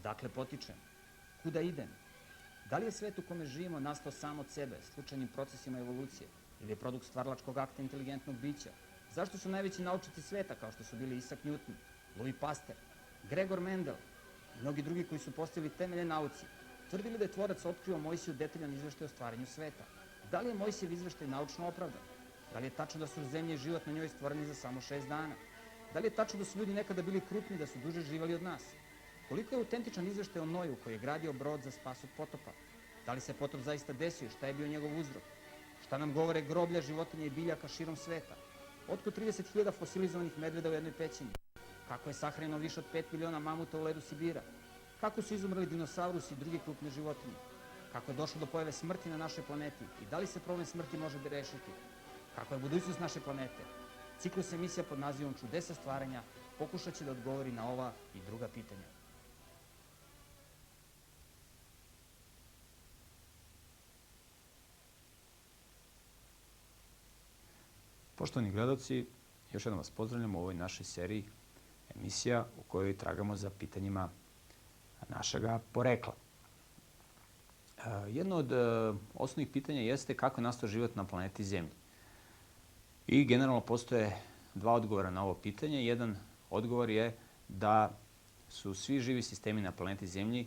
Odakle potičem? Kuda idem? Da li je svet u kome živimo nastao sam od sebe, slučajnim procesima evolucije, ili je produkt stvarlačkog akta inteligentnog bića? Zašto su najveći naučnici sveta, kao što su bili Isaac Newton, Louis Pasteur, Gregor Mendel, i mnogi drugi koji su postavili temelje nauci, tvrdili da je tvorac otkrio Mojsiju detaljan izveštaj o stvaranju sveta? Da li je Mojsijev izveštaj naučno opravdan? Da li je tačno da su zemlje i život na njoj stvoreni za samo šest dana? Da li je tačno da su ljudi nekada bili krupni, da su duže živali od nas? Koliko je autentičan izveštaj o Noju koji je gradio brod za spas od potopa? Da li se potop zaista desio šta je bio njegov uzrok? Šta nam govore groblja, životinja i biljaka širom sveta? Otko 30.000 fosilizovanih medveda u jednoj pećini? Kako je sahranjeno više od 5 miliona mamuta u ledu Sibira? Kako su izumrli dinosaurusi i druge krupne životinje? Kako je došlo do pojave smrti na našoj planeti i da li se problem smrti može rešiti? Kako je budućnost naše planete? Ciklus emisija pod nazivom Čudesa stvaranja pokušat će da odgovori na ova i druga pitanja. Poštovani gledalci, još jednom vas pozdravljam u ovoj našoj seriji emisija u kojoj tragamo za pitanjima našega porekla. E, jedno od e, osnovnih pitanja jeste kako je nastao život na planeti Zemlji. I generalno postoje dva odgovora na ovo pitanje. Jedan odgovor je da su svi živi sistemi na planeti Zemlji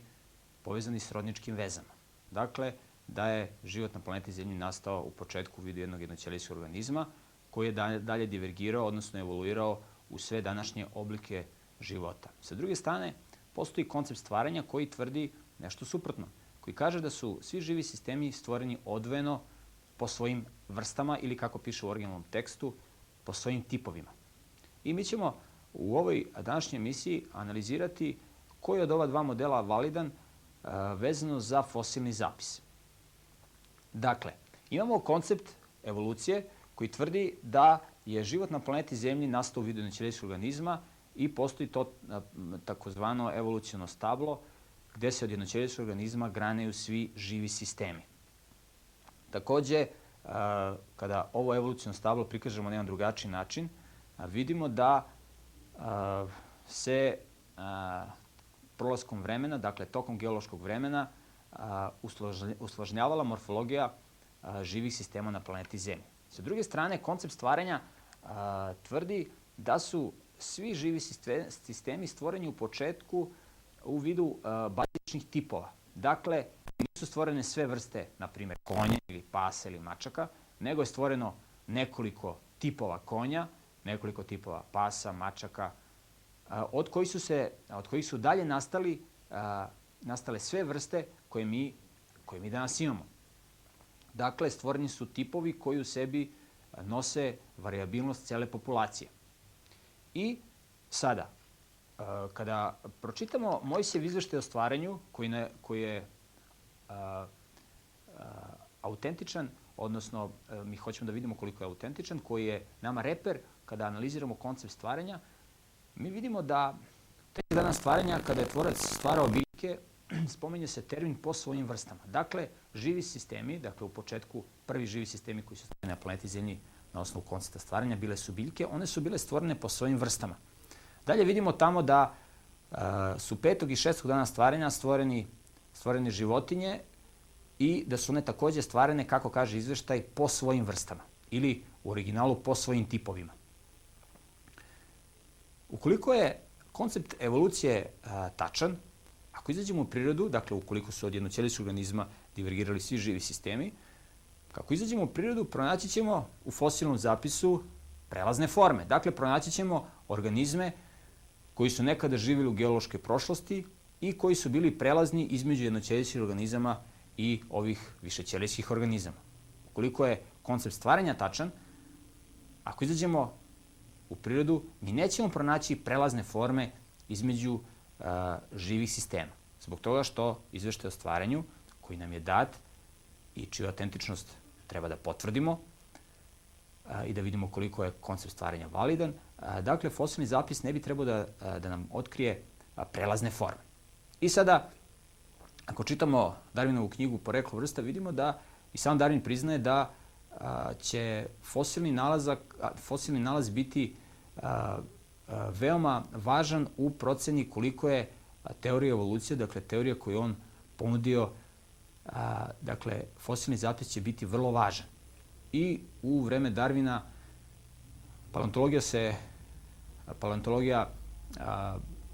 povezani s rodničkim vezama. Dakle, da je život na planeti Zemlji nastao u početku u vidu jednog jednoćelijskog organizma koji je dalje divergirao, odnosno evoluirao u sve današnje oblike života. Sa druge strane, postoji koncept stvaranja koji tvrdi nešto suprotno, koji kaže da su svi živi sistemi stvoreni odvojeno po svojim vrstama ili kako piše u originalnom tekstu, po svojim tipovima. I mi ćemo u ovoj današnjoj emisiji analizirati koji od ova dva modela validan vezano za fosilni zapis. Dakle, imamo koncept evolucije koji tvrdi da je život na planeti Zemlji nastao u vidu jednoćelijskog organizma i postoji to takozvano evoluciono stablo gde se od jednoćelijskog organizma graneju svi živi sistemi. Takođe, kada ovo evoluciono stablo prikažemo na jedan drugačiji način, vidimo da se prolaskom vremena, dakle tokom geološkog vremena, usložnjavala morfologija živih sistema na planeti Zemlji. Sa druge strane, koncept stvaranja tvrdi da su svi živi sistemi stvoreni u početku u vidu bazičnih tipova. Dakle, nisu stvorene sve vrste, na primjer, konja ili pasa ili mačaka, nego je stvoreno nekoliko tipova konja, nekoliko tipova pasa, mačaka, od kojih su, se, od kojih su dalje nastali, nastale sve vrste koje mi, koje mi danas imamo. Dakle, stvoreni su tipovi koji u sebi nose variabilnost cele populacije. I sada, kada pročitamo Mojsijev izveštaj o stvaranju, koji, ne, koji je a, a, autentičan, odnosno mi hoćemo da vidimo koliko je autentičan, koji je nama reper kada analiziramo koncept stvaranja, mi vidimo da tek dana stvaranja, kada je tvorac stvarao biljke, spomenje se termin po svojim vrstama. Dakle, živi sistemi, dakle u početku prvi živi sistemi koji su stvoreni na planeti Zemlji na osnovu koncepta stvaranja bile su biljke, one su bile stvorene po svojim vrstama. Dalje vidimo tamo da uh, su petog i šestog dana stvaranja stvoreni, stvorene životinje i da su one takođe stvarene, kako kaže izveštaj, po svojim vrstama ili u originalu po svojim tipovima. Ukoliko je koncept evolucije a, tačan, ako izađemo u prirodu, dakle ukoliko su od jednoćelijskog organizma divergirali svi živi sistemi, kako izađemo u prirodu, pronaći ćemo u fosilnom zapisu prelazne forme. Dakle, pronaći ćemo organizme koji su nekada živjeli u geološkoj prošlosti i koji su bili prelazni između jednoćelijskih organizama i ovih višećelijskih organizama. Ukoliko je koncept stvaranja tačan, ako izađemo u prirodu, mi nećemo pronaći prelazne forme između uh, živih sistema. Zbog toga što izveštaj o stvaranju, koji nam je dat i čiju autentičnost treba da potvrdimo uh, i da vidimo koliko je koncept stvaranja validan, uh, dakle, fosilni zapis ne bi trebao da, da nam otkrije prelazne forme. I sada, ako čitamo Darwinovu knjigu Poreklo vrsta, vidimo da i sam Darwin priznaje da će fosilni, nalazak, fosilni nalaz biti veoma važan u proceni koliko je teorija evolucije, dakle teorija koju on ponudio, a, dakle fosilni zapis će biti vrlo važan. I u vreme Darvina paleontologija se paleontologija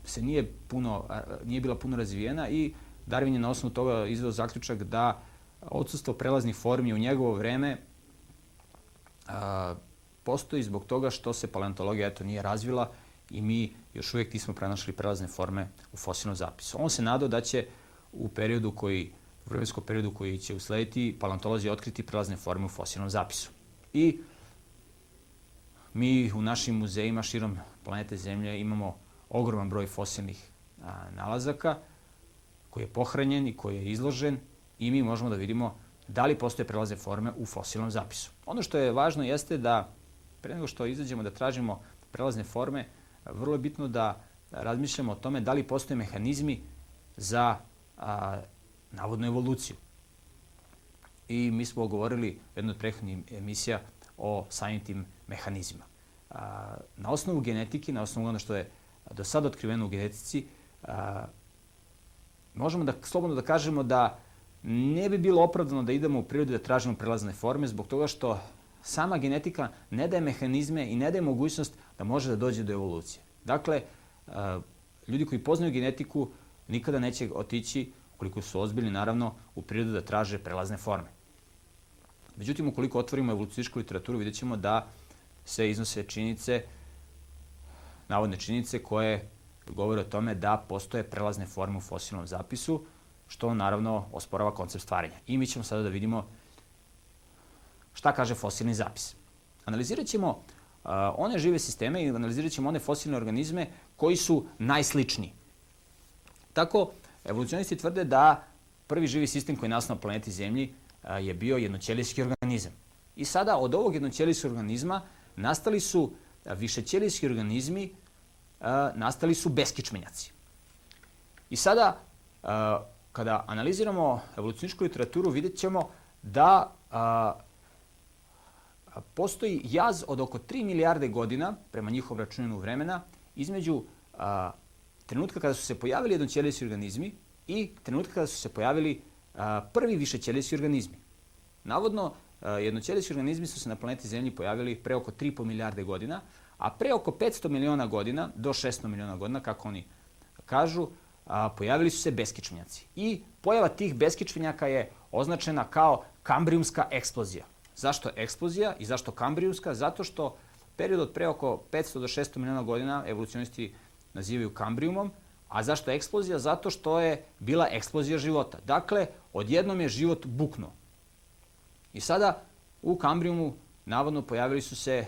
se nije puno nije bila puno razvijena i Darwin je na osnovu toga izveo zaključak da odsustvo prelaznih formi u njegovo vreme a, postoji zbog toga što se paleontologija eto nije razvila i mi još uvijek nismo prenašli prelazne forme u fosilnom zapisu. On se nadao da će u periodu koji u vremenskom periodu koji će uslediti paleontolozi otkriti prelazne forme u fosilnom zapisu. I mi u našim muzejima širom planete Zemlje imamo ogroman broj fosilnih a, nalazaka koji je pohranjen i koji je izložen i mi možemo da vidimo da li postoje prelazne forme u fosilnom zapisu. Ono što je važno jeste da pre nego što izađemo da tražimo prelazne forme, vrlo je bitno da razmišljamo o tome da li postoje mehanizmi za a, navodnu evoluciju. I mi smo govorili u jednoj od prethodnih emisija o samim tim mehanizmima. A, na osnovu genetike, na osnovu ono što je do sada otkriveno u genetici, a, možemo da slobodno da kažemo da ne bi bilo opravdano da idemo u prirodu da tražimo prelazne forme zbog toga što sama genetika ne daje mehanizme i ne daje mogućnost da može da dođe do evolucije. Dakle, ljudi koji poznaju genetiku nikada neće otići, koliko su ozbiljni, naravno, u prirodu da traže prelazne forme. Međutim, ukoliko otvorimo evolucijsku literaturu, vidjet ćemo da se iznose činjenice, navodne činjenice koje govore o tome da postoje prelazne forme u fosilnom zapisu, što naravno osporava koncept stvaranja. I mi ćemo sada da vidimo šta kaže fosilni zapis. Analizirat ćemo uh, one žive sisteme i analizirat ćemo one fosilne organizme koji su najsličniji. Tako, evolucionisti tvrde da prvi živi sistem koji je nastao na planeti Zemlji uh, je bio jednoćelijski organizam. I sada od ovog jednoćelijskog organizma nastali su višećelijski organizmi, uh, nastali su beskičmenjaci. I sada, uh, kada analiziramo evolucioničku literaturu, vidjet ćemo da uh, postoji jaz od oko 3 milijarde godina, prema njihovom računinu vremena, između a, trenutka kada su se pojavili jednoćelijski organizmi i trenutka kada su se pojavili a, prvi višećelijski organizmi. Navodno, jednoćelijski organizmi su se na planeti Zemlji pojavili pre oko 3,5 milijarde godina, a pre oko 500 miliona godina, do 600 miliona godina, kako oni kažu, a, pojavili su se beskičmenjaci. I pojava tih beskičmenjaka je označena kao kambrijumska eksplozija. Zašto eksplozija i zašto kambrijumska? Zato što period od pre oko 500 do 600 miliona godina evolucionisti nazivaju kambrijumom, a zašto eksplozija? Zato što je bila eksplozija života. Dakle, odjednom je život buknuo. I sada u kambrijumu navodno pojavili su se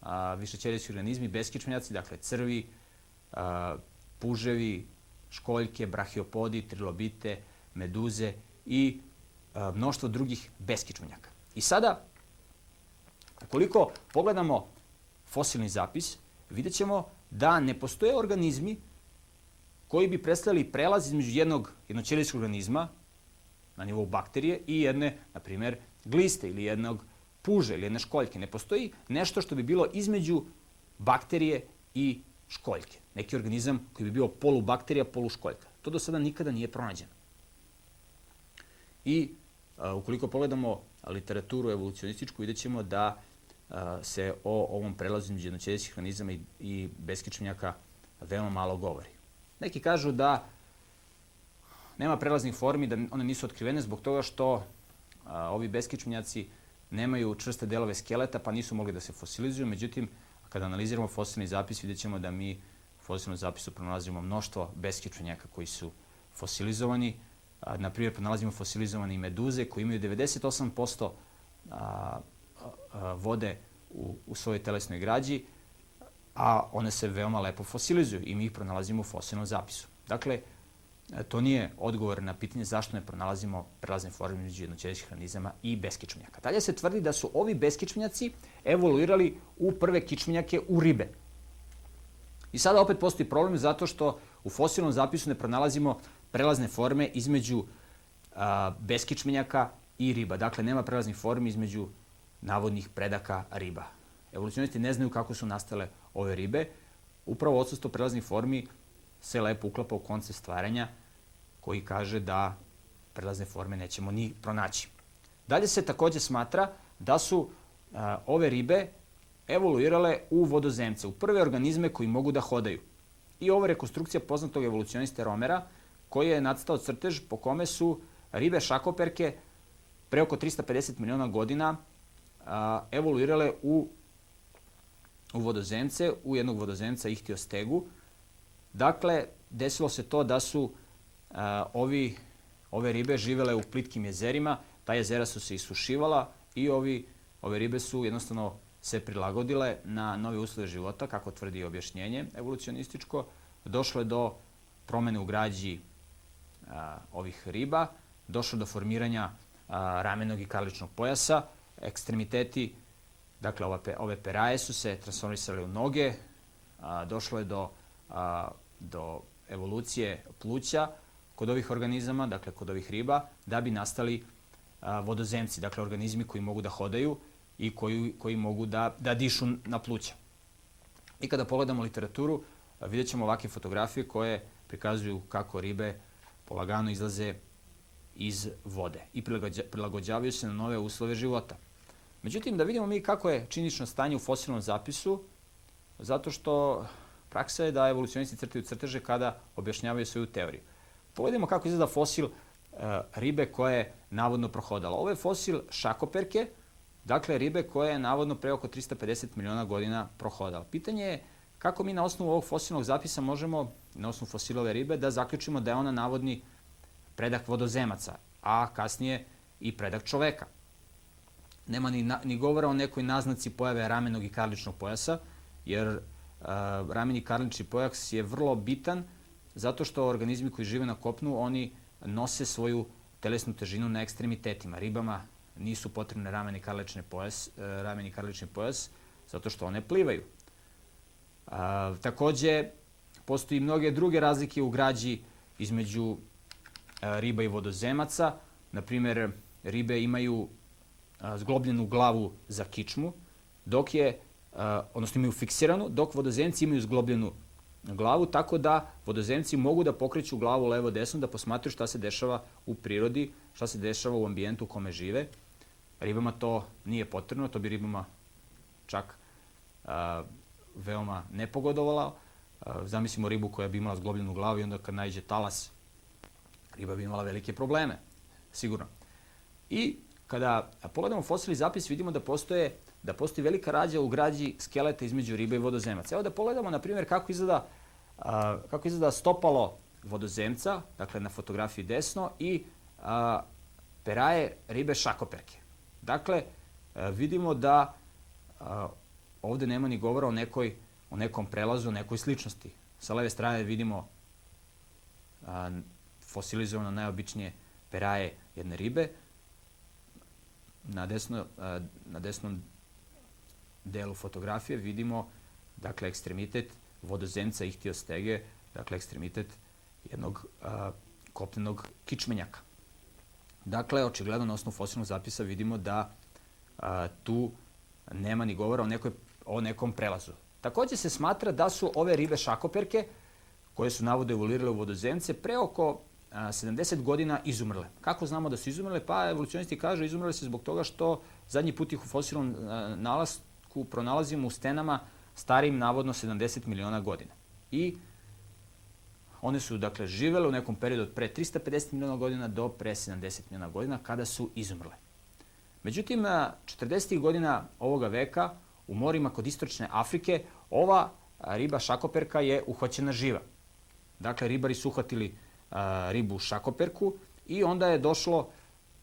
a, višećelijski organizmi, beskičmenjaci, dakle crvi, a, puževi, školjke, brahiopodi, trilobite, meduze i a, mnoštvo drugih beskičmenjaka. I sada, ukoliko pogledamo fosilni zapis, vidjet ćemo da ne postoje organizmi koji bi predstavili prelaz između jednog jednoćelijskog organizma na nivou bakterije i jedne, na primjer, gliste ili jednog puže ili jedne školjke. Ne postoji nešto što bi bilo između bakterije i školjke. Neki organizam koji bi bio polubakterija, poluškoljka. To do sada nikada nije pronađeno. I a, ukoliko pogledamo literaturu evolucionističku, vidjet ćemo da se o ovom prelazu između jednoćelijskih organizama i, i beskičmenjaka veoma malo govori. Neki kažu da nema prelaznih formi, da one nisu otkrivene zbog toga što a, ovi beskičmenjaci nemaju čvrste delove skeleta, pa nisu mogli da se fosilizuju. Međutim, kada analiziramo fosilni zapis, vidjet ćemo da mi u fosilnom zapisu pronalazimo mnoštvo beskičmenjaka koji su fosilizovani, na primjer, pronalazimo fosilizovane meduze koji imaju 98% a, a, vode u, u svojoj telesnoj građi, a one se veoma lepo fosilizuju i mi ih pronalazimo u fosilnom zapisu. Dakle, to nije odgovor na pitanje zašto ne pronalazimo prelazne forme među jednoćelijskih organizama i beskičmenjaka. Dalje se tvrdi da su ovi beskičmenjaci evoluirali u prve kičmenjake u ribe. I sada opet postoji problem zato što u fosilnom zapisu ne pronalazimo prelazne forme između a, beskičmenjaka i riba. Dakle, nema prelaznih formi između navodnih predaka riba. Evolucionisti ne znaju kako su nastale ove ribe. Upravo odsustvo prelaznih formi se lepo uklapa u koncept stvaranja koji kaže da prelazne forme nećemo ni pronaći. Dalje se takođe smatra da su a, ove ribe evoluirale u vodozemce, u prve organizme koji mogu da hodaju. I je rekonstrukcija poznatog evolucioniste Romera, koji je nadstao crtež po kome su ribe šakoperke pre oko 350 miliona godina evoluirale u, u vodozemce, u jednog vodozemca ihtiostegu. Dakle, desilo se to da su a, ovi, ove ribe živele u plitkim jezerima, ta jezera su se isušivala i ovi, ove ribe su jednostavno se prilagodile na nove uslove života, kako tvrdi objašnjenje evolucionističko. Došlo je do promene u građi a, ovih riba, došlo do formiranja ramenog i karličnog pojasa, ekstremiteti, dakle ova, ove peraje su se transformisale u noge, došlo je do, do evolucije pluća kod ovih organizama, dakle kod ovih riba, da bi nastali vodozemci, dakle organizmi koji mogu da hodaju i koji, koji mogu da, da dišu na pluća. I kada pogledamo literaturu, vidjet ćemo ovakve fotografije koje prikazuju kako ribe polagano izlaze iz vode i prilagođavaju se na nove uslove života. Međutim, da vidimo mi kako je činično stanje u fosilnom zapisu, zato što praksa je da evolucionisti crtaju crteže kada objašnjavaju svoju teoriju. Pogledajmo kako izgleda fosil e, ribe koja je navodno prohodala. Ovo je fosil šakoperke, dakle ribe koja je navodno pre oko 350 miliona godina prohodala. Pitanje je kako mi na osnovu ovog fosilnog zapisa možemo, na osnovu fosilove ribe, da zaključimo da je ona navodni predak vodozemaca, a kasnije i predak čoveka. Nema ni, na, ni govora o nekoj naznaci pojave ramenog i karličnog pojasa, jer uh, rameni karlični pojas je vrlo bitan zato što organizmi koji žive na kopnu, oni nose svoju telesnu težinu na ekstremitetima. Ribama nisu potrebne rameni karlični pojas, uh, rameni karlični pojas zato što one plivaju. A, takođe, postoji mnoge druge razlike u građi između riba i vodozemaca. Naprimer, ribe imaju zglobljenu glavu za kičmu, dok je, odnosno imaju fiksiranu, dok vodozemci imaju zglobljenu glavu, tako da vodozemci mogu da pokreću glavu levo-desno, da posmatruju šta se dešava u prirodi, šta se dešava u ambijentu u kome žive. Ribama to nije potrebno, to bi ribama čak veoma nepogodovala. Zamislimo ribu koja bi imala zglobljenu glavu i onda kad najde talas, riba bi imala velike probleme, sigurno. I kada pogledamo fosilni zapis, vidimo da postoje da postoji velika rađa u građi skeleta između ribe i vodozemaca. Evo da pogledamo, na primjer, kako izgleda, a, kako izgleda stopalo vodozemca, dakle na fotografiji desno, i a, peraje ribe šakoperke. Dakle, a, vidimo da ovde nema ni govora o, nekoj, o nekom prelazu, o nekoj sličnosti. Sa leve strane vidimo a, fosilizovano najobičnije peraje jedne ribe. Na, desno, a, na desnom delu fotografije vidimo dakle, ekstremitet vodozemca ihtiostege, dakle ekstremitet jednog a, kopnenog kičmenjaka. Dakle, očigledno na osnovu fosilnog zapisa vidimo da a, tu nema ni govora o nekoj o nekom prelazu. Takođe se smatra da su ove ribe šakoperke, koje su navode evoluirale u vodozemce, pre oko a, 70 godina izumrle. Kako znamo da su izumrle? Pa evolucionisti kažu izumrle se zbog toga što zadnji put ih u fosilnom a, nalasku pronalazimo u stenama starim navodno 70 miliona godina. I one su dakle živele u nekom periodu od pre 350 miliona godina do pre 70 miliona godina kada su izumrle. Međutim, 40. godina ovoga veka u morima kod istočne Afrike, ova riba šakoperka je uhvaćena živa. Dakle, ribari su uhvatili a, ribu šakoperku i onda je došlo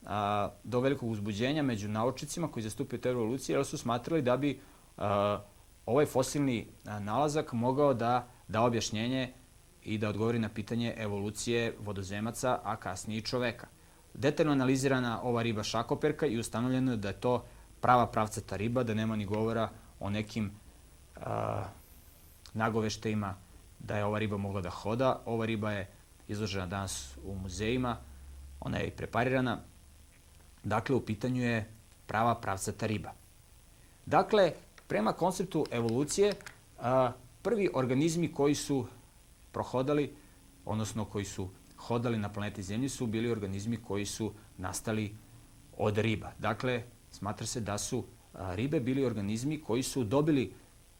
a, do velikog uzbuđenja među naučnicima koji zastupaju te evolucije, jer su smatrali da bi a, ovaj fosilni nalazak mogao da da objašnjenje i da odgovori na pitanje evolucije vodozemaca, a kasnije i čoveka. Detaljno analizirana ova riba šakoperka i ustanovljeno je da je to prava pravcata riba, da nema ni govora o nekim a, nagoveštajima da je ova riba mogla da hoda. Ova riba je izložena danas u muzejima, ona je i preparirana. Dakle, u pitanju je prava pravcata riba. Dakle, prema konceptu evolucije, a, prvi organizmi koji su prohodali, odnosno koji su hodali na planeti Zemlji su bili organizmi koji su nastali od riba. Dakle, smatra se da su ribe bili organizmi koji su dobili,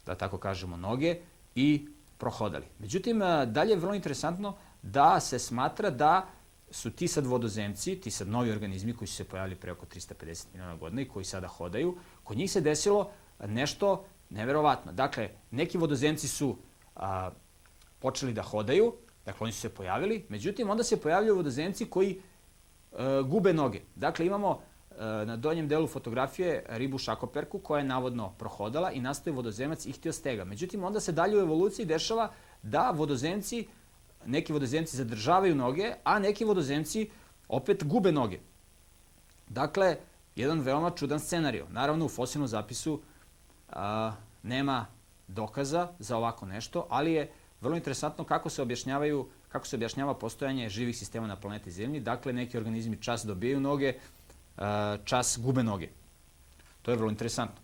da tako kažemo, noge i prohodali. Međutim, dalje je vrlo interesantno da se smatra da su ti sad vodozemci, ti sad novi organizmi koji su se pojavili pre oko 350 miliona godina i koji sada hodaju, kod njih se desilo nešto neverovatno. Dakle, neki vodozemci su a, počeli da hodaju, dakle oni su se pojavili, međutim onda se pojavljaju vodozemci koji a, gube noge. Dakle, imamo na donjem delu fotografije ribu šakoperku koja je navodno prohodala i nastaje vodozemac ihtiostega. Međutim, onda se dalje u evoluciji dešava da vodozemci neki vodozemci zadržavaju noge, a neki vodozemci opet gube noge. Dakle, jedan veoma čudan scenario. Naravno, u fosilnom zapisu a, nema dokaza za ovako nešto, ali je vrlo interesantno kako se objašnjavaju kako se objašnjava postojanje živih sistema na planeti Zemlji. Dakle, neki organizmi čas dobijaju noge, čas gube noge. To je vrlo interesantno.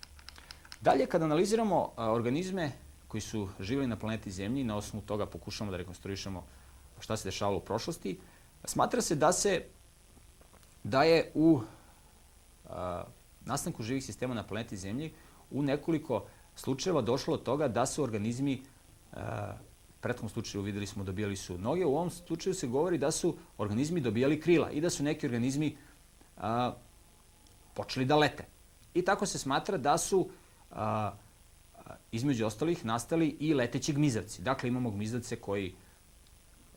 Dalje, kada analiziramo a, organizme koji su živjeli na planeti Zemlji, na osnovu toga pokušamo da rekonstruišemo šta se dešavalo u prošlosti, smatra se da se da je u a, nastanku živih sistema na planeti Zemlji u nekoliko slučajeva došlo od toga da su organizmi u prethodnom slučaju videli smo dobijali su noge, u ovom slučaju se govori da su organizmi dobijali krila i da su neki organizmi a, počeli da lete. I tako se smatra da su a, između ostalih nastali i leteći gmizavci. Dakle, imamo gmizavce koji,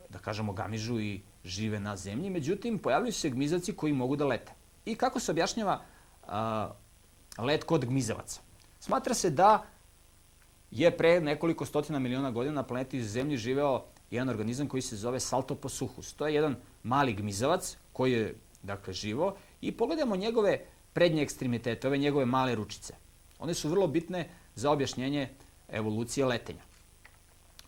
da kažemo, gamižu i žive na zemlji, međutim, pojavljuju se gmizavci koji mogu da lete. I kako se objašnjava a, let kod gmizavaca? Smatra se da je pre nekoliko stotina miliona godina na planeti Zemlji živeo jedan organizam koji se zove Saltoposuchus. To je jedan mali gmizavac koji je, dakle, živo i pogledamo njegove prednje ekstremitete, ove njegove male ručice. One su vrlo bitne za objašnjenje evolucije letenja.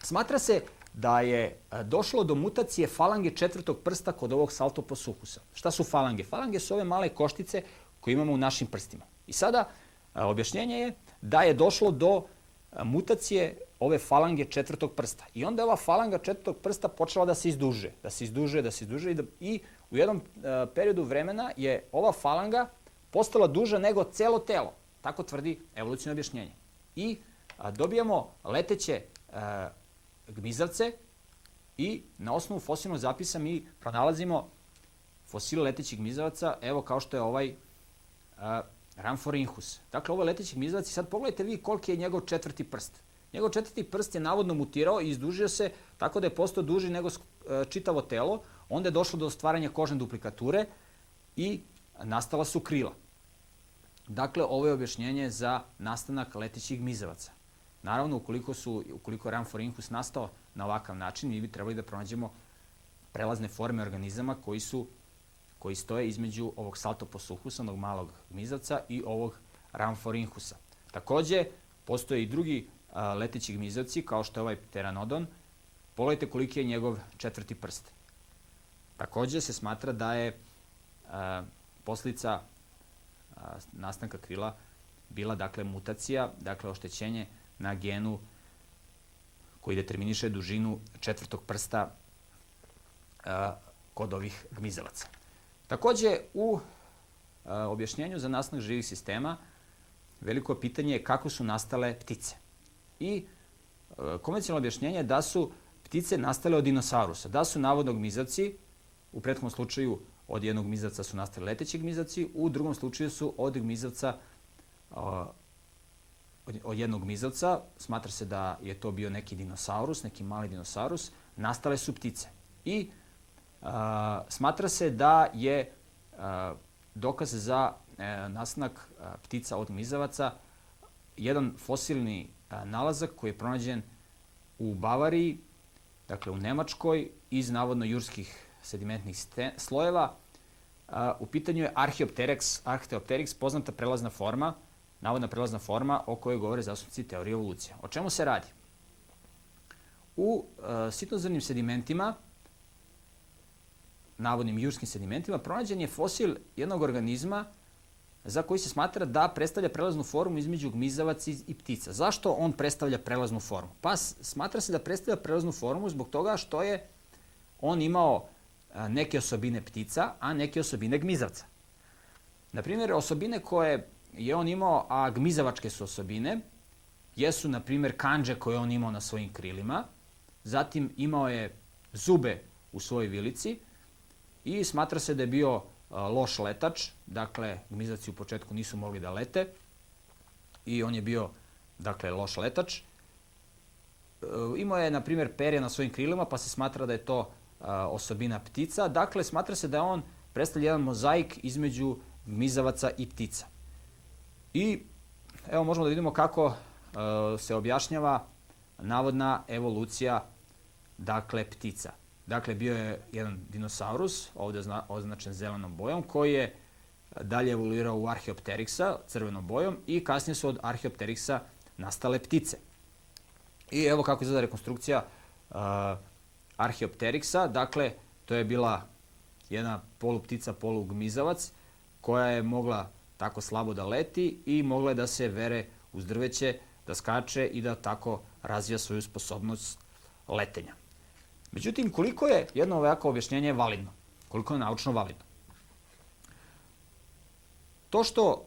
Smatra se da je e, došlo do mutacije falange četvrtog prsta kod ovog saltoposuhusa. Šta su falange? Falange su ove male koštice koje imamo u našim prstima. I sada e, objašnjenje je da je došlo do e, mutacije ove falange četvrtog prsta. I onda je ova falanga četvrtog prsta počela da se izduže, da se izduže, da se izduže i, da, i u jednom periodu vremena je ova falanga postala duža nego celo telo. Tako tvrdi evolucijno objašnjenje i dobijamo leteće a, gmizavce i na osnovu fosilnog zapisa mi pronalazimo fosile letećih gmizavaca, evo kao što je ovaj a, Ramforinhus. Dakle, ovo je leteći gmizavac i sad pogledajte vi koliki je njegov četvrti prst. Njegov četvrti prst je navodno mutirao i izdužio se tako da je postao duži nego čitavo telo. Onda je došlo do stvaranja kožne duplikature i nastala su krila. Dakle, ovo je objašnjenje za nastanak letećih gmizavaca. Naravno, ukoliko, su, ukoliko je Ramforinhus nastao na ovakav način, mi bi trebali da pronađemo prelazne forme organizama koji su koji stoje između ovog saltoposuhusa, onog malog gmizavca, i ovog Ramforinhusa. Takođe, postoje i drugi a, leteći gmizavci, kao što je ovaj pteranodon. Pogledajte koliki je njegov četvrti prst. Takođe se smatra da je a, poslica nastanka krila bila dakle mutacija, dakle oštećenje na genu koji determiniše dužinu četvrtog prsta a, kod ovih gmizavaca. Takođe, u a, objašnjenju za nastanak živih sistema veliko pitanje je kako su nastale ptice. I a, konvencionalno objašnjenje je da su ptice nastale od dinosaurusa, da su navodno gmizavci, u prethodnom slučaju od jednog gmizavca su nastali leteći gmizavci, u drugom slučaju su od gmizavca od jednog gmizavca, smatra se da je to bio neki dinosaurus, neki mali dinosaurus, nastale su ptice. I a, smatra se da je a, dokaz za e, nastanak a, ptica od gmizavaca jedan fosilni a, nalazak koji je pronađen u Bavariji, dakle u Nemačkoj, iz navodno jurskih sedimentnih slojeva. u pitanju je Archaeopteryx, Archaeopteryx, poznata prelazna forma, navodna prelazna forma o kojoj govore zastupci teorije evolucije. O čemu se radi? U uh, sitnozemnim sedimentima, navodnim jurskim sedimentima, pronađen je fosil jednog organizma za koji se smatra da predstavlja prelaznu formu između gmizavaca i ptica. Zašto on predstavlja prelaznu formu? Pa smatra se da predstavlja prelaznu formu zbog toga što je on imao neke osobine ptica, a neke osobine gmizavca. Na primjer, osobine koje je on imao, a gmizavačke su osobine, jesu, na primjer, kanđe koje on imao na svojim krilima, zatim imao je zube u svojoj vilici i smatra se da je bio loš letač, dakle, gmizavci u početku nisu mogli da lete i on je bio, dakle, loš letač. E, imao je, na primjer, perje na svojim krilima, pa se smatra da je to osobina ptica. Dakle, smatra se da on predstavlja jedan mozaik između gmizavaca i ptica. I evo možemo da vidimo kako se objašnjava navodna evolucija dakle ptica. Dakle, bio je jedan dinosaurus, ovde označen zelenom bojom, koji je dalje evoluirao u Archeopteryxa crvenom bojom i kasnije su od Archeopteryxa nastale ptice. I evo kako izgleda rekonstrukcija uh, Archeopteryxa, dakle, to je bila jedna poluptica, polugmizavac, koja je mogla tako slabo da leti i mogla je da se vere uz drveće, da skače i da tako razvija svoju sposobnost letenja. Međutim, koliko je jedno ovako objašnjenje validno? Koliko je naučno validno? To što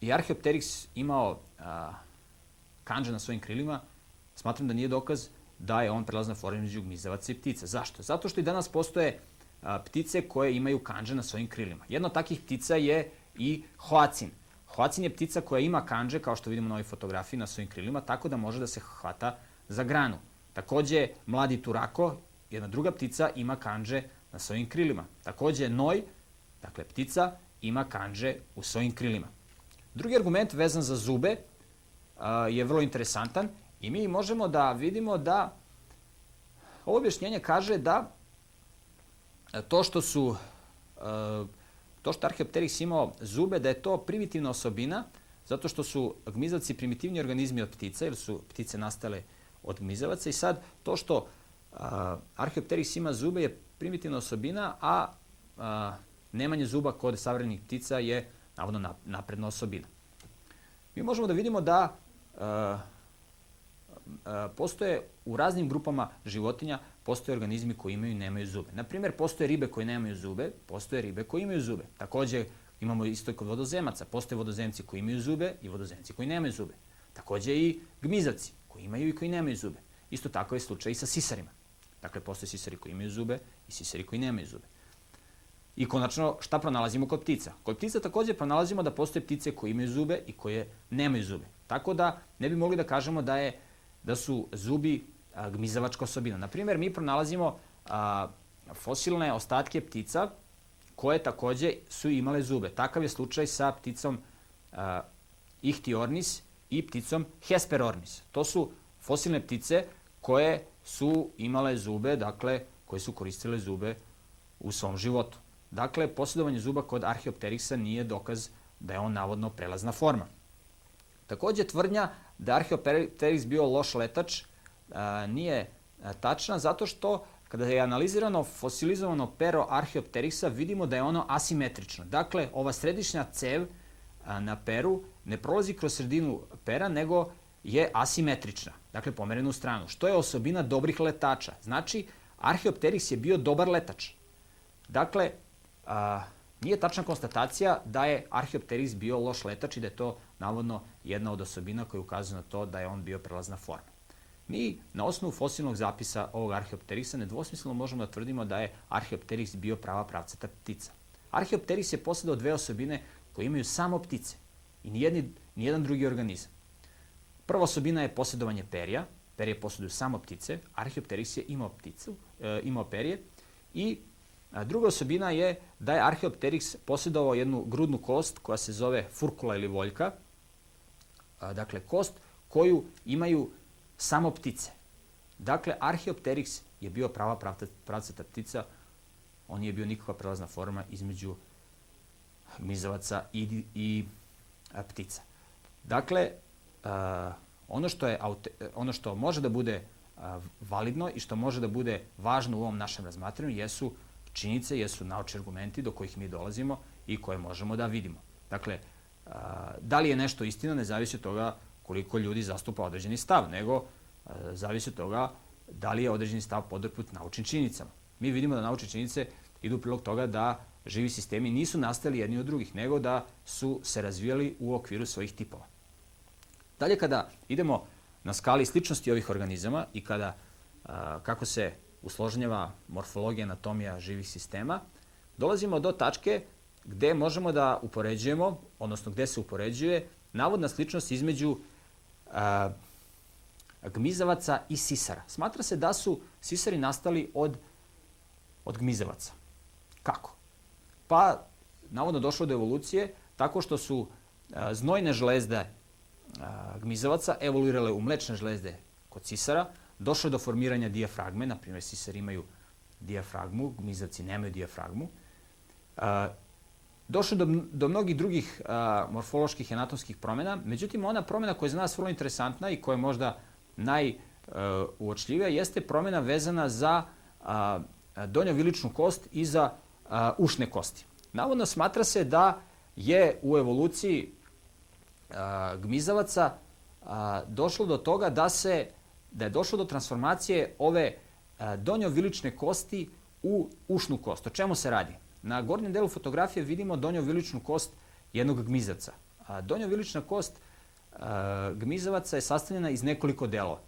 je Archaeopteryx imao a, kanđe na svojim krilima, smatram da nije dokaz da je on prelazna forma među gmizavaca i ptica. Zašto? Zato što i danas postoje a, ptice koje imaju kanđe na svojim krilima. Jedna od takih ptica je i hoacin. Hoacin je ptica koja ima kanđe, kao što vidimo na ovoj fotografiji, na svojim krilima, tako da može da se hvata za granu. Takođe, mladi turako, jedna druga ptica, ima kanđe na svojim krilima. Takođe, noj, dakle ptica, ima kanđe u svojim krilima. Drugi argument vezan za zube a, je vrlo interesantan i mi možemo da vidimo da ovo objašnjenje kaže da to što su to što Archaeopteryx imao zube, da je to primitivna osobina, zato što su gmizavci primitivni organizmi od ptica, jer su ptice nastale od gmizavaca i sad to što a, Archaeopteryx ima zube je primitivna osobina, a, nemanje zuba kod savremenih ptica je navodno napredna osobina. Mi možemo da vidimo da postoje u raznim grupama životinja postoje organizmi koji imaju i nemaju zube. Na primjer, postoje ribe koje nemaju zube, postoje ribe koje imaju zube. Takođe, imamo isto kod vodozemaca. Postoje vodozemci koji imaju zube i vodozemci koji nemaju zube. Takođe i gmizavci koji imaju i koji nemaju zube. Isto tako je slučaj i sa sisarima. Dakle, postoje sisari koji imaju zube i sisari koji nemaju zube. I konačno, šta pronalazimo kod ptica? Kod ptica takođe pronalazimo da postoje ptice koje imaju zube i koje nemaju zube. Tako da ne bi mogli da kažemo da je da su zubi gmizavačka osobina. Naprimer, mi pronalazimo a, fosilne ostatke ptica koje takođe su imale zube. Takav je slučaj sa pticom a, i pticom Hesperornis. To su fosilne ptice koje su imale zube, dakle, koje su koristile zube u svom životu. Dakle, posjedovanje zuba kod Archeopteryxa nije dokaz da je on navodno prelazna forma. Takođe, tvrdnja da Archeopteryx bio loš letač a, nije tačna zato što kada je analizirano fosilizovano pero Archeopteryxa vidimo da je ono asimetrično. Dakle, ova središnja cev a, na peru ne prolazi kroz sredinu pera, nego je asimetrična, dakle pomerena u stranu, što je osobina dobrih letača. Znači, Archeopteryx je bio dobar letač. Dakle, a, nije tačna konstatacija da je Archeopteryx bio loš letač i da je to navodno jedna od osobina koja ukazuje na to da je on bio prelazna forma. Mi na osnovu fosilnog zapisa ovog Archeopteryxa nedvosmisleno možemo da tvrdimo da je Archeopteryx bio prava pravcata ptica. Archeopteryx je posledao dve osobine koje imaju samo ptice i nijedni, nijedan drugi organizam. Prva osobina je posjedovanje perja, perje posjeduju samo ptice, Archeopteryx je imao pticu, e, imao perje i druga osobina je da je Archeopteryx posjedovao jednu grudnu kost koja se zove furkula ili voljka, dakle kost koju imaju samo ptice. Dakle, Archeopteryx je bio prava pravcata ptica, on nije bio nikakva prelazna forma između gmizavaca i, i a, ptica. Dakle, a, ono, što je, ono što može da bude a, validno i što može da bude važno u ovom našem razmatranju jesu činjenice, jesu naučni argumenti do kojih mi dolazimo i koje možemo da vidimo. Dakle, da li je nešto istina ne zavisi od toga koliko ljudi zastupa određeni stav, nego zavisi od toga da li je određeni stav podrput naučnim činjenicama. Mi vidimo da naučne činjenice idu prilog toga da živi sistemi nisu nastali jedni od drugih, nego da su se razvijali u okviru svojih tipova. Dalje, kada idemo na skali sličnosti ovih organizama i kada a, kako se usloženjava morfologija, anatomija živih sistema, dolazimo do tačke gde možemo da upoređujemo, odnosno gde se upoređuje navodna sličnost između a, gmizavaca i sisara. Smatra se da su sisari nastali od, od gmizavaca. Kako? Pa, navodno došlo do evolucije tako što su a, znojne žlezde a, gmizavaca evoluirale u mlečne žlezde kod sisara, došlo do formiranja dijafragme, na primjer sisari imaju dijafragmu, gmizavci nemaju dijafragmu. A, došlo do, do mnogih drugih a, morfoloških i anatomskih promjena, međutim ona promjena koja je za nas vrlo interesantna i koja je možda najuočljivija jeste promjena vezana za a, donjoviličnu kost i za a, ušne kosti. Navodno smatra se da je u evoluciji a, gmizavaca a, došlo do toga da se da je došlo do transformacije ove donjovilične kosti u ušnu kost. O čemu se radi? Na gornjem delu fotografije vidimo donjoviličnu kost jednog gmizavca. A donjovilična kost a, gmizavaca je sastavljena iz nekoliko delova.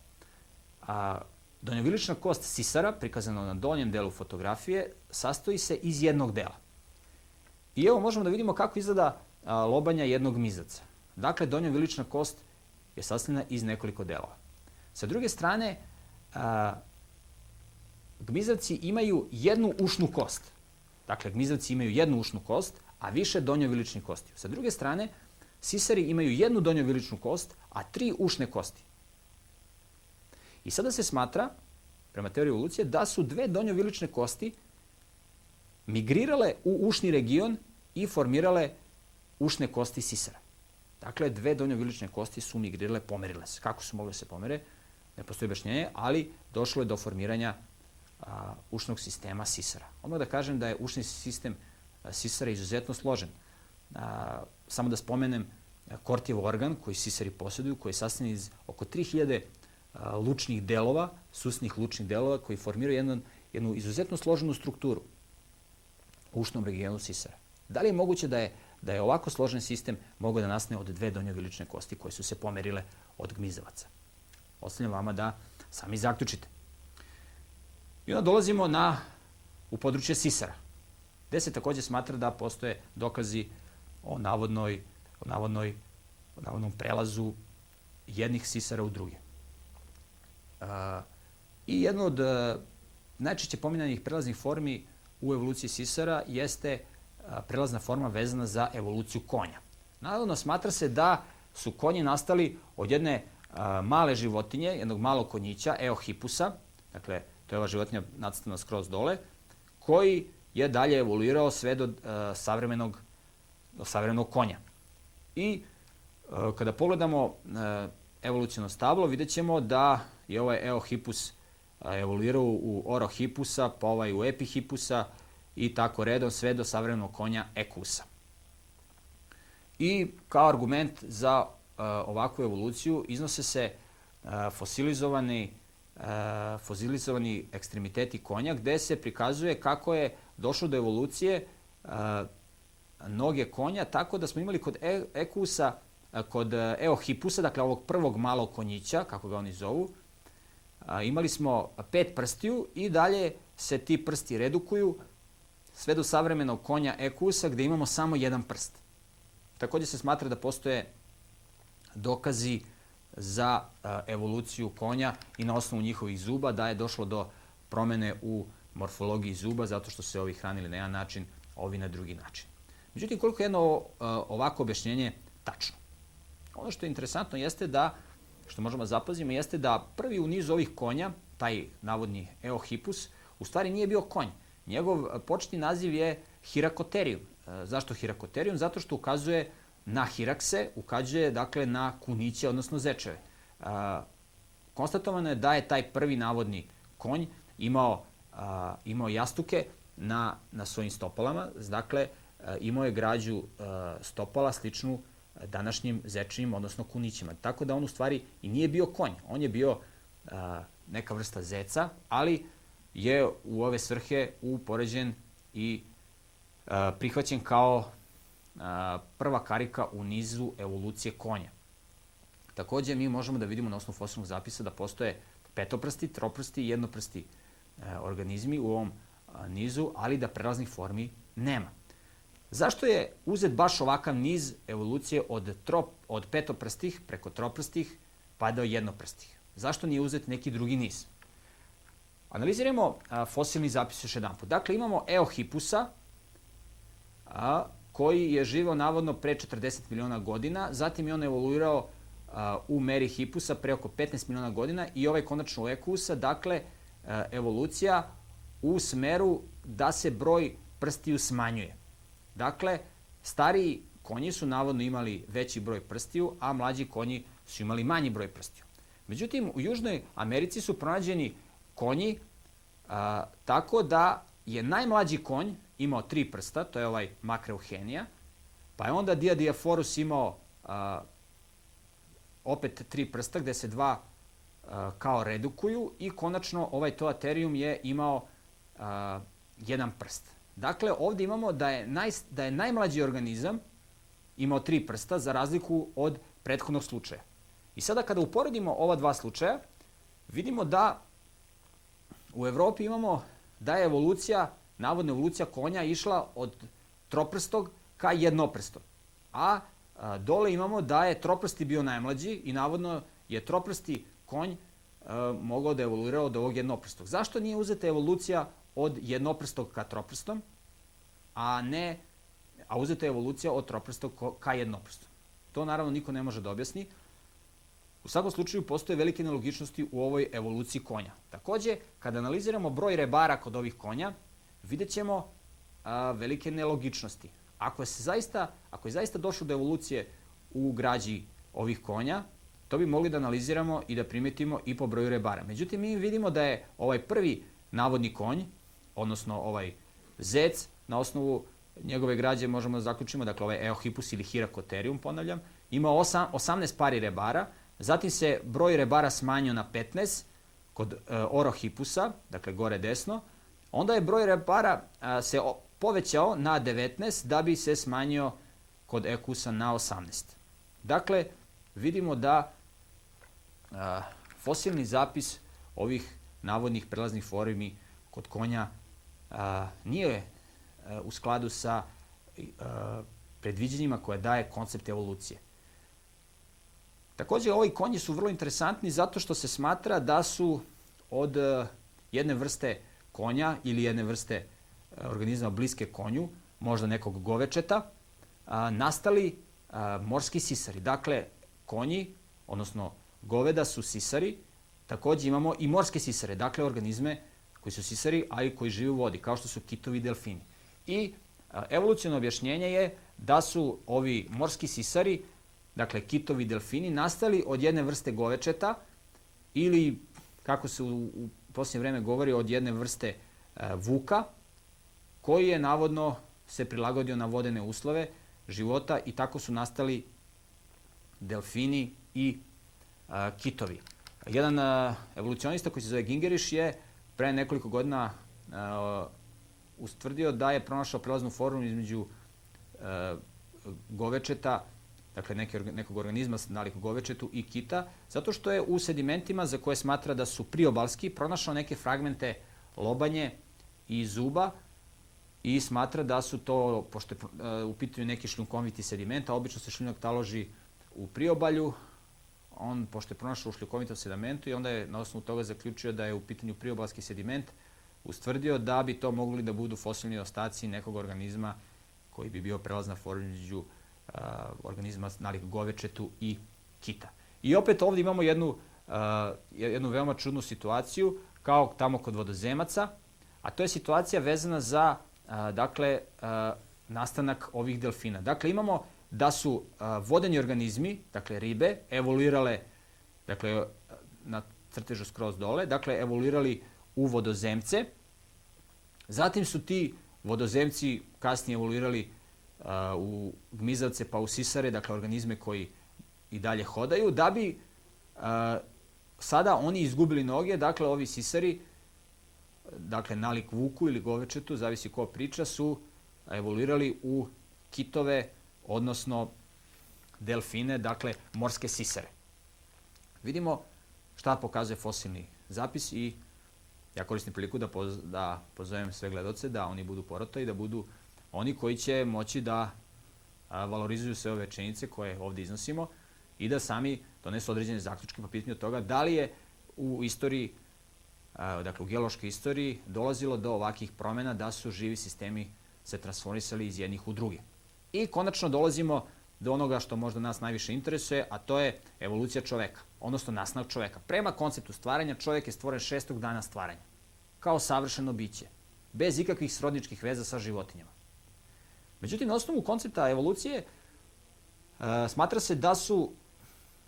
A, donjovilična kost sisara, prikazana na donjem delu fotografije, sastoji se iz jednog dela. I evo možemo da vidimo kako izgleda a, lobanja jednog gmizavca. Dakle, donjovilična kost je sastavljena iz nekoliko delova. Sa druge strane, a, gmizavci imaju jednu ušnu kost. Dakle, gmizavci imaju jednu ušnu kost, a više donjoviličnih kosti. Sa druge strane, sisari imaju jednu donjoviličnu kost, a tri ušne kosti. I sada se smatra, prema teoriji evolucije, da su dve donjovilične kosti migrirale u ušni region i formirale ušne kosti sisara. Dakle, dve donjovilične kosti su migrirale, pomerile se. Kako su mogle da se pomere? Ne postoji objašnjenje, ali došlo je do formiranja a, ušnog sistema sisara. Odmah da kažem da je ušni sistem a, sisara izuzetno složen. A, samo da spomenem kortiv organ koji sisari posjeduju, koji je sastavljen iz oko 3000 lučnih delova, susnih lučnih delova koji formiraju jednu, jednu izuzetno složenu strukturu u ušnom regionu sisara. Da li je moguće da je, da je ovako složen sistem mogao da nastane od dve donjovilične kosti koje su se pomerile od gmizavaca? Ostavljam vama da sami zaključite. I onda dolazimo na, u područje sisara, gde se takođe smatra da postoje dokazi o navodnoj, o navodnoj, o navodnom prelazu jednih sisara u druge. I jedno od e, najčešće pominjanih prelaznih formi u evoluciji sisara jeste prelazna forma vezana za evoluciju konja. Naravno, smatra se da su konji nastali od jedne male životinje, jednog malog konjića, eohipusa, dakle, to je ova životinja nacrtana skroz dole, koji je dalje evoluirao sve do savremenog, do savremenog konja. I kada pogledamo evolucijno stablo, vidjet ćemo da je ovaj Eohippus evoluirao u Orohippusa, pa ovaj u Epihippusa i tako redom sve do savremenog konja Ekusa. I kao argument za ovakvu evoluciju iznose se fosilizovani fosilizovani ekstremiteti konja gde se prikazuje kako je došlo do evolucije noge konja tako da smo imali kod e Ekusa kod Eohipusa, dakle ovog prvog malog konjića, kako ga oni zovu, imali smo pet prstiju i dalje se ti prsti redukuju sve do savremenog konja Ekusa gde imamo samo jedan prst. Takođe se smatra da postoje dokazi za evoluciju konja i na osnovu njihovih zuba da je došlo do promene u morfologiji zuba zato što se ovi hranili na jedan način, ovi na drugi način. Međutim, koliko je jedno ovako objašnjenje tačno? Ono što je interesantno jeste da što možemo da zapazimo jeste da prvi u nizu ovih konja, taj navodni Eohippus, u stvari nije bio konj. Njegov početni naziv je Hirakoterium. E, zašto Hirakoterium? Zato što ukazuje na hirakse, ukazuje dakle na kuniće, odnosno zečeve. E, konstatovano je da je taj prvi navodni konj imao, imao jastuke na, na svojim stopalama, dakle imao je građu stopala sličnu današnjim zečijim, odnosno kunićima. Tako da on u stvari i nije bio konj, on je bio a, neka vrsta zeca, ali je u ove svrhe upoređen i a, prihvaćen kao a, prva karika u nizu evolucije konja. Takođe, mi možemo da vidimo na osnovu fosilnog zapisa da postoje petoprsti, troprsti i jednoprsti e, organizmi u ovom nizu, ali da prelaznih formi nema. Zašto je uzet baš ovakav niz evolucije od, trop, od petoprstih preko troprstih pa do jednoprstih? Zašto nije uzet neki drugi niz? Analiziramo a, fosilni zapis još jedan put. Dakle, imamo Eohipusa, a, koji je živeo navodno pre 40 miliona godina, zatim je on evoluirao u meri hipusa pre oko 15 miliona godina i ovaj konačno u ekusa, dakle, evolucija u smeru da se broj prstiju smanjuje. Dakle, stariji konji su navodno imali veći broj prstiju, a mlađi konji su imali manji broj prstiju. Međutim, u Južnoj Americi su pronađeni konji a, tako da je najmlađi konj imao tri prsta, to je ovaj Makreuhenija, pa je onda Diadiaforus imao a, opet tri prsta gde se dva a, kao redukuju i konačno ovaj Toaterium je imao a, jedan prst. Dakle, ovde imamo da je, naj, da je najmlađi organizam imao tri prsta za razliku od prethodnog slučaja. I sada kada uporedimo ova dva slučaja, vidimo da u Evropi imamo da je evolucija, navodna evolucija konja išla od troprstog ka jednoprstom. A, a dole imamo da je troprsti bio najmlađi i navodno je troprsti konj a, mogao da evoluira od ovog jednoprstog. Zašto nije uzeta evolucija od jednoprstog ka troprstom, a ne a uzeta je evolucija od troprstog ka jednoprstom. To naravno niko ne može da objasni. U svakom slučaju postoje velike nelogičnosti u ovoj evoluciji konja. Takođe, kada analiziramo broj rebara kod ovih konja, vidjet ćemo a, velike nelogičnosti. Ako se zaista, ako je zaista došlo do evolucije u građi ovih konja, to bi mogli da analiziramo i da primetimo i po broju rebara. Međutim, mi vidimo da je ovaj prvi navodni konj, odnosno ovaj zec, na osnovu njegove građe možemo da zaključimo, dakle ovaj Eohippus ili Hirakoterium, ponavljam, ima 8, 18 pari rebara, zatim se broj rebara smanjio na 15 kod e, Orohippusa, dakle gore desno, onda je broj rebara a, se povećao na 19 da bi se smanjio kod Ekusa na 18. Dakle, vidimo da a, fosilni zapis ovih navodnih prelaznih formi kod konja a, nije a, u skladu sa a, predviđenjima koje daje koncept evolucije. Takođe, ovi konji su vrlo interesantni zato što se smatra da su od jedne vrste konja ili jedne vrste organizma bliske konju, možda nekog govečeta, nastali a, morski sisari. Dakle, konji, odnosno goveda su sisari, takođe imamo i morske sisare, dakle organizme koji su sisari, a i koji žive u vodi, kao što su kitovi i delfini. I evolucijno objašnjenje je da su ovi morski sisari, dakle kitovi i delfini, nastali od jedne vrste govečeta ili, kako se u, u posljednje vreme govori, od jedne vrste e, vuka, koji je navodno se prilagodio na vodene uslove života i tako su nastali delfini i a, kitovi. Jedan a, evolucionista koji se zove Gingeriš je pre nekoliko godina ustvrdio da je pronašao prelaznu formu između govečeta, dakle neke, nekog organizma nalik govečetu i kita, zato što je u sedimentima za koje smatra da su priobalski pronašao neke fragmente lobanje i zuba i smatra da su to, pošto je u pitanju neki šljunkoviti sediment, a obično se šljunak taloži u priobalju, on, pošto je pronašao u šljukovitom sedimentu i onda je na osnovu toga zaključio da je u pitanju priobalski sediment, ustvrdio da bi to mogli da budu fosilni ostaci nekog organizma koji bi bio prelazna forma među organizma nalik govečetu i kita. I opet ovde imamo jednu, a, jednu veoma čudnu situaciju, kao tamo kod vodozemaca, a to je situacija vezana za a, dakle, a, nastanak ovih delfina. Dakle, imamo da su a, vodeni organizmi, dakle ribe, evoluirale, dakle, na crtežu skroz dole, dakle, evoluirali u vodozemce. Zatim su ti vodozemci kasnije evoluirali u gmizavce pa u sisare, dakle organizme koji i dalje hodaju, da bi sada oni izgubili noge, dakle ovi sisari, dakle nalik vuku ili govečetu, zavisi ko priča, su evoluirali u kitove, odnosno delfine, dakle morske sisare. Vidimo šta pokazuje fosilni zapis i ja koristim priliku da, poz, da pozovem sve gledoce da oni budu porota da budu oni koji će moći da valorizuju sve ove činjenice koje ovde iznosimo i da sami donesu određene zaključke po pitanju toga da li je u istoriji, dakle u geološkoj istoriji, dolazilo do ovakih promena da su živi sistemi se transformisali iz jednih u druge. I konačno dolazimo do onoga što možda nas najviše interesuje, a to je evolucija čoveka, odnosno nastanak čoveka. Prema konceptu stvaranja, čovek je stvoren šestog dana stvaranja, kao savršeno biće, bez ikakvih srodničkih veza sa životinjama. Međutim, na osnovu koncepta evolucije uh, smatra se da su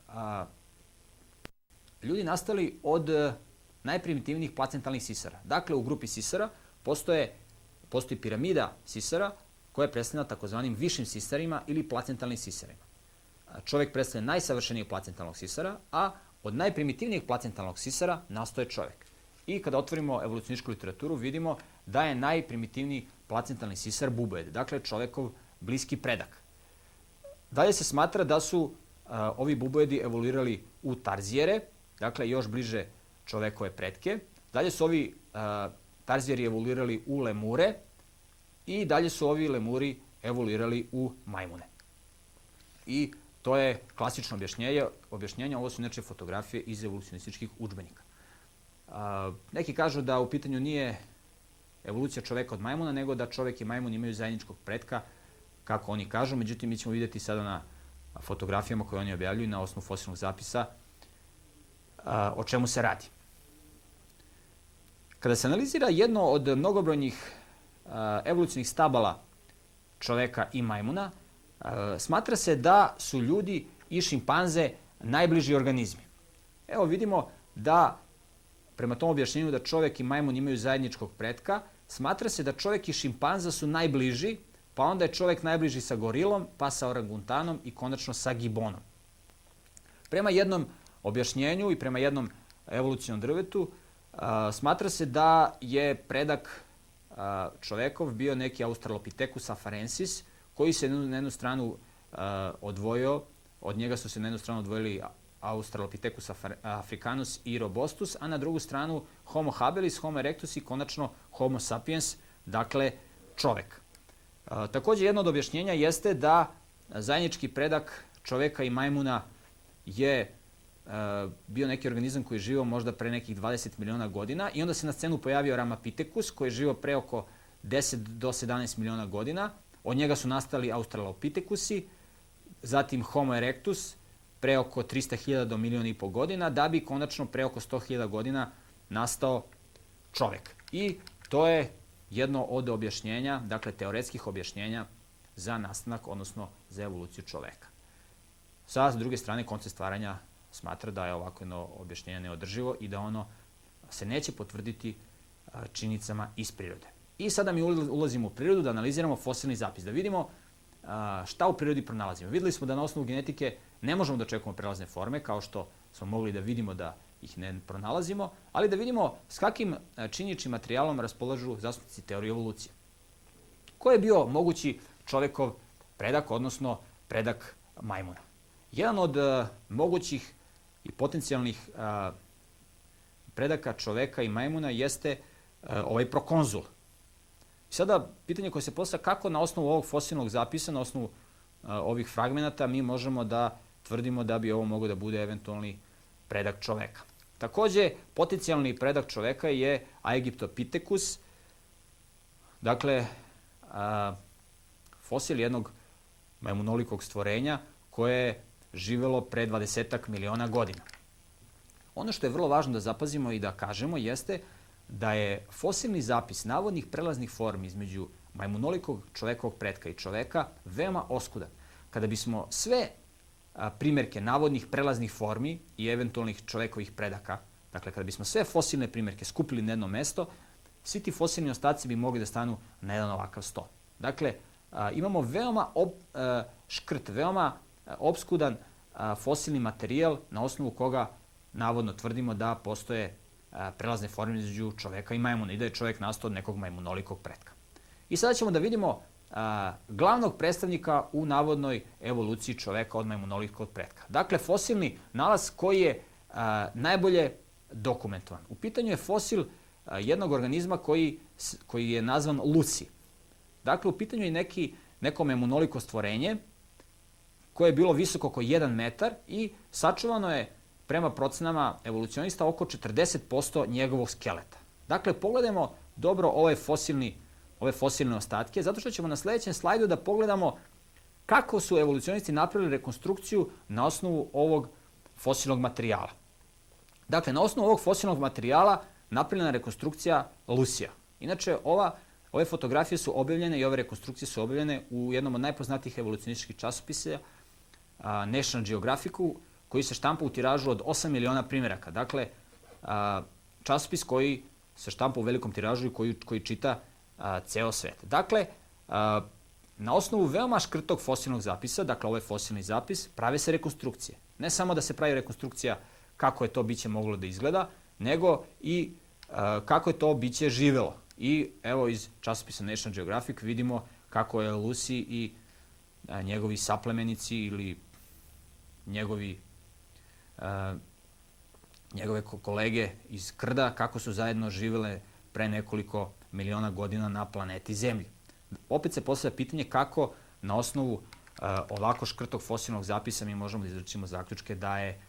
uh, ljudi nastali od uh, najprimitivnijih placentalnih sisara. Dakle, u grupi sisara postoje, postoji piramida sisara koja je predstavljena takozvanim višim sisarima ili placentalnim sisarima. Čovek predstavlja najsavršenijeg placentalnog sisara, a od najprimitivnijeg placentalnog sisara nastoje čovek. I kada otvorimo evolucioničku literaturu, vidimo da je najprimitivniji placentalni sisar bubojed, dakle čovekov bliski predak. Dalje se smatra da su a, ovi bubojedi evoluirali u tarzijere, dakle još bliže čovekove pretke. Dalje su ovi a, tarzijeri evoluirali u lemure, I dalje su ovi lemuri evoluirali u majmune. I to je klasično objašnjenje. Objašnjenje, ovo su neče fotografije iz evolucionističkih učbenika. A, neki kažu da u pitanju nije evolucija čoveka od majmuna, nego da čovek i majmun imaju zajedničkog pretka, kako oni kažu. Međutim, mi ćemo videti sada na fotografijama koje oni objavljuju na osnovu fosilnog zapisa a, o čemu se radi. Kada se analizira jedno od mnogobrojnih evolucijnih stabala čoveka i majmuna, smatra se da su ljudi i šimpanze najbliži organizmi. Evo vidimo da, prema tom objašnjenju da čovek i majmun imaju zajedničkog pretka, smatra se da čovek i šimpanza su najbliži, pa onda je čovek najbliži sa gorilom, pa sa oranguntanom i konačno sa gibonom. Prema jednom objašnjenju i prema jednom evolucijnom drvetu, smatra se da je predak čovekov bio neki Australopithecus afarensis, koji se na jednu stranu odvojio, od njega su se na jednu stranu odvojili Australopithecus africanus i robustus, a na drugu stranu Homo habilis, Homo erectus i konačno Homo sapiens, dakle čovek. Takođe, jedno od objašnjenja jeste da zajednički predak čoveka i majmuna je bio neki organizam koji je živao možda pre nekih 20 miliona godina i onda se na scenu pojavio Ramapithecus koji je živao pre oko 10 do 17 miliona godina. Od njega su nastali Australopithekusi, zatim Homo erectus pre oko 300.000 do miliona i pol godina, da bi konačno pre oko 100.000 godina nastao čovek. I to je jedno od objašnjenja, dakle teoretskih objašnjenja za nastanak, odnosno za evoluciju čoveka. Sa druge strane, koncept stvaranja smatra da je ovako jedno objašnjenje neodrživo i da ono se neće potvrditi činjenicama iz prirode. I sada mi ulazimo u prirodu da analiziramo fosilni zapis, da vidimo šta u prirodi pronalazimo. Videli smo da na osnovu genetike ne možemo da očekujemo prelazne forme, kao što smo mogli da vidimo da ih ne pronalazimo, ali da vidimo s kakvim činjeničnim materijalom raspolažu zastupnici teorije evolucije. Ko je bio mogući čovekov predak, odnosno predak majmuna? Jedan od mogućih i potencijalnih a, predaka čoveka i majmuna jeste a, ovaj prokonzul. Sada pitanje koje se postavlja kako na osnovu ovog fosilnog zapisa, na osnovu ovih fragmenata mi možemo da tvrdimo da bi ovo mogo da bude eventualni predak čoveka. Takođe, potencijalni predak čoveka je Aegyptopithecus, dakle, a, fosil jednog majmunolikog stvorenja koje je živelo pre 20 miliona godina. Ono što je vrlo važno da zapazimo i da kažemo jeste da je fosilni zapis navodnih prelaznih formi između majmunolikog čovekovog pretka i čoveka veoma oskudan. Kada bismo sve primerke navodnih prelaznih formi i eventualnih čovekovih predaka, dakle kada bismo sve fosilne primerke skupili na jedno mesto, svi ti fosilni ostaci bi mogli da stanu na jedan ovakav sto. Dakle, a, imamo veoma ob, a, škrt, veoma a, obskudan a, fosilni materijal na osnovu koga navodno tvrdimo da postoje a, prelazne forme između čoveka i majmuna i da je čovek nastao od nekog majmunolikog pretka. I sada ćemo da vidimo a, glavnog predstavnika u navodnoj evoluciji čoveka od majmunolikog pretka. Dakle, fosilni nalaz koji je a, najbolje dokumentovan. U pitanju je fosil a, jednog organizma koji, koji je nazvan Luci. Dakle, u pitanju je neki, neko majmunoliko stvorenje koje je bilo visoko oko 1 metar i sačuvano je prema procenama evolucionista oko 40% njegovog skeleta. Dakle, pogledajmo dobro ovaj fosilni ove fosilne ostatke, zato što ćemo na sledećem slajdu da pogledamo kako su evolucionisti napravili rekonstrukciju na osnovu ovog fosilnog materijala. Dakle, na osnovu ovog fosilnog materijala napravljena je rekonstrukcija Lucija. Inače, ova, ove fotografije su objavljene i ove rekonstrukcije su objavljene u jednom od najpoznatijih evolucionističkih časopisa, National Geographicu, koji se štampa u tiražu od 8 miliona primjeraka. Dakle, časopis koji se štampa u velikom tiražu i koji, koji čita a, ceo svet. Dakle, a, na osnovu veoma škrtog fosilnog zapisa, dakle ovo je fosilni zapis, prave se rekonstrukcije. Ne samo da se pravi rekonstrukcija kako je to biće moglo da izgleda, nego i a, kako je to biće živelo. I evo iz časopisa National Geographic vidimo kako je Lucy i a, njegovi saplemenici ili njegovi a, njegove kolege iz Krda, kako su zajedno živele pre nekoliko miliona godina na planeti Zemlji. Opet se postavlja pitanje kako na osnovu uh, ovako škrtog fosilnog zapisa mi možemo da izračimo zaključke da je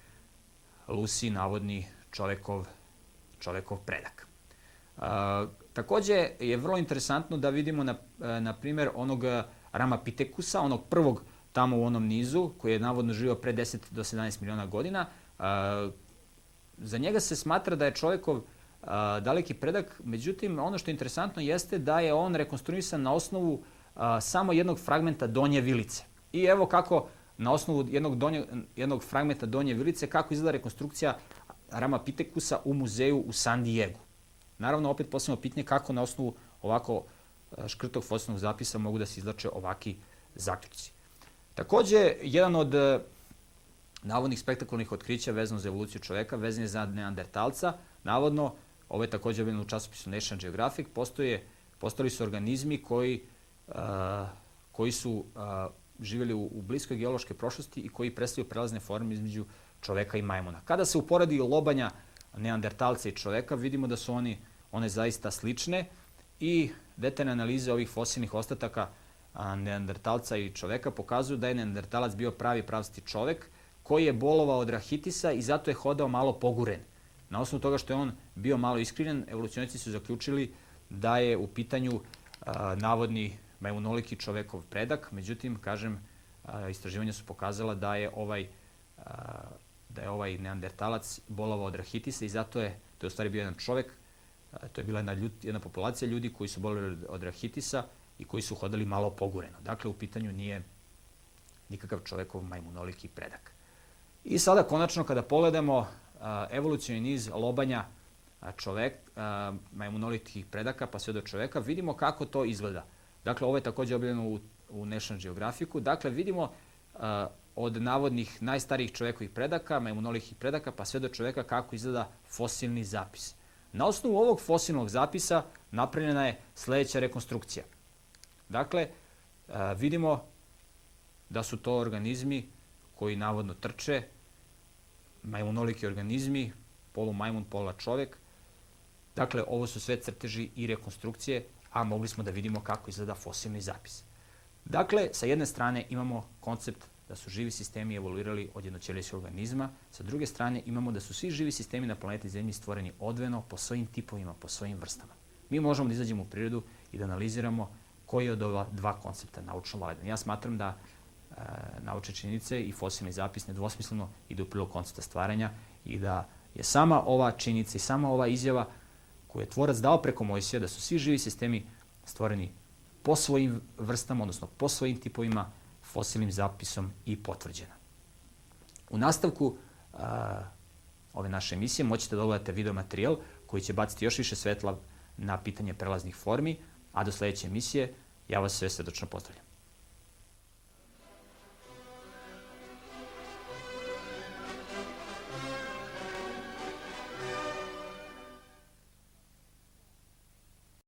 Lucy navodni čovekov, čovekov predak. Uh, takođe je vrlo interesantno da vidimo na, na primer onog Ramapithekusa, onog prvog tamo u onom nizu, koji je navodno živio pre 10 do 17 miliona godina. Uh, za njega se smatra da je čovekov a, daleki predak. Međutim, ono što je interesantno jeste da je on rekonstruisan na osnovu samo jednog fragmenta donje vilice. I evo kako na osnovu jednog, donje, jednog fragmenta donje vilice, kako izgleda rekonstrukcija Rama Pitekusa u muzeju u San Diego. Naravno, opet postavljamo pitanje kako na osnovu ovako škrtog fosilnog zapisa mogu da se izlače ovaki zaključci. Takođe, jedan od navodnih spektakularnih otkrića vezano za evoluciju čoveka, vezan je za neandertalca, navodno ovo je takođe objavljeno u časopisu National Geographic, postoje, postali su organizmi koji, a, koji su a, živjeli u, u bliskoj geološkoj prošlosti i koji predstavljaju prelazne forme između čoveka i majmuna. Kada se uporedi lobanja neandertalca i čoveka, vidimo da su oni, one zaista slične i detaljne analize ovih fosilnih ostataka neandertalca i čoveka pokazuju da je neandertalac bio pravi pravsti čovek koji je bolovao od rahitisa i zato je hodao malo poguren. Na osnovu toga što je on bio malo iskrivljen, evolucionici su zaključili da je u pitanju a, navodni majmunoliki čovekov predak, međutim, kažem, a, istraživanja su pokazala da je ovaj a, da je ovaj neandertalac bolovao od rahitisa i zato je, to je u stvari bio jedan čovek, a, to je bila jedna, ljud, jedna populacija ljudi koji su bolovali od rahitisa i koji su hodali malo pogureno. Dakle, u pitanju nije nikakav čovekov majmunoliki predak. I sada, konačno, kada pogledamo evolucijni niz lobanja čovek, majmunolitih predaka pa sve do čoveka, vidimo kako to izgleda. Dakle, ovo je takođe objavljeno u, u National Geographicu. Dakle, vidimo od navodnih najstarijih čovekovih predaka, majmunolitih predaka, pa sve do čoveka kako izgleda fosilni zapis. Na osnovu ovog fosilnog zapisa napravljena je sledeća rekonstrukcija. Dakle, vidimo da su to organizmi koji navodno trče, majmunoliki organizmi, polu majmun, pola čovek. Dakle, ovo su sve crteži i rekonstrukcije, a mogli smo da vidimo kako izgleda fosilni zapis. Dakle, sa jedne strane imamo koncept da su živi sistemi evoluirali od jednoćelijskog organizma, sa druge strane imamo da su svi živi sistemi na planeti Zemlji stvoreni odveno po svojim tipovima, po svojim vrstama. Mi možemo da izađemo u prirodu i da analiziramo koji od ova dva koncepta naučno validan. Ja smatram da naučne činjenice i fosilni zapis nedvosmisleno idu u prilog koncepta stvaranja i da je sama ova činjenica i sama ova izjava koju je tvorac dao preko Mojsija da su svi živi sistemi stvoreni po svojim vrstama, odnosno po svojim tipovima, fosilnim zapisom i potvrđena. U nastavku a, ove naše emisije moćete da ogledate video materijal koji će baciti još više svetla na pitanje prelaznih formi, a do sledeće emisije ja vas sve srdečno pozdravljam.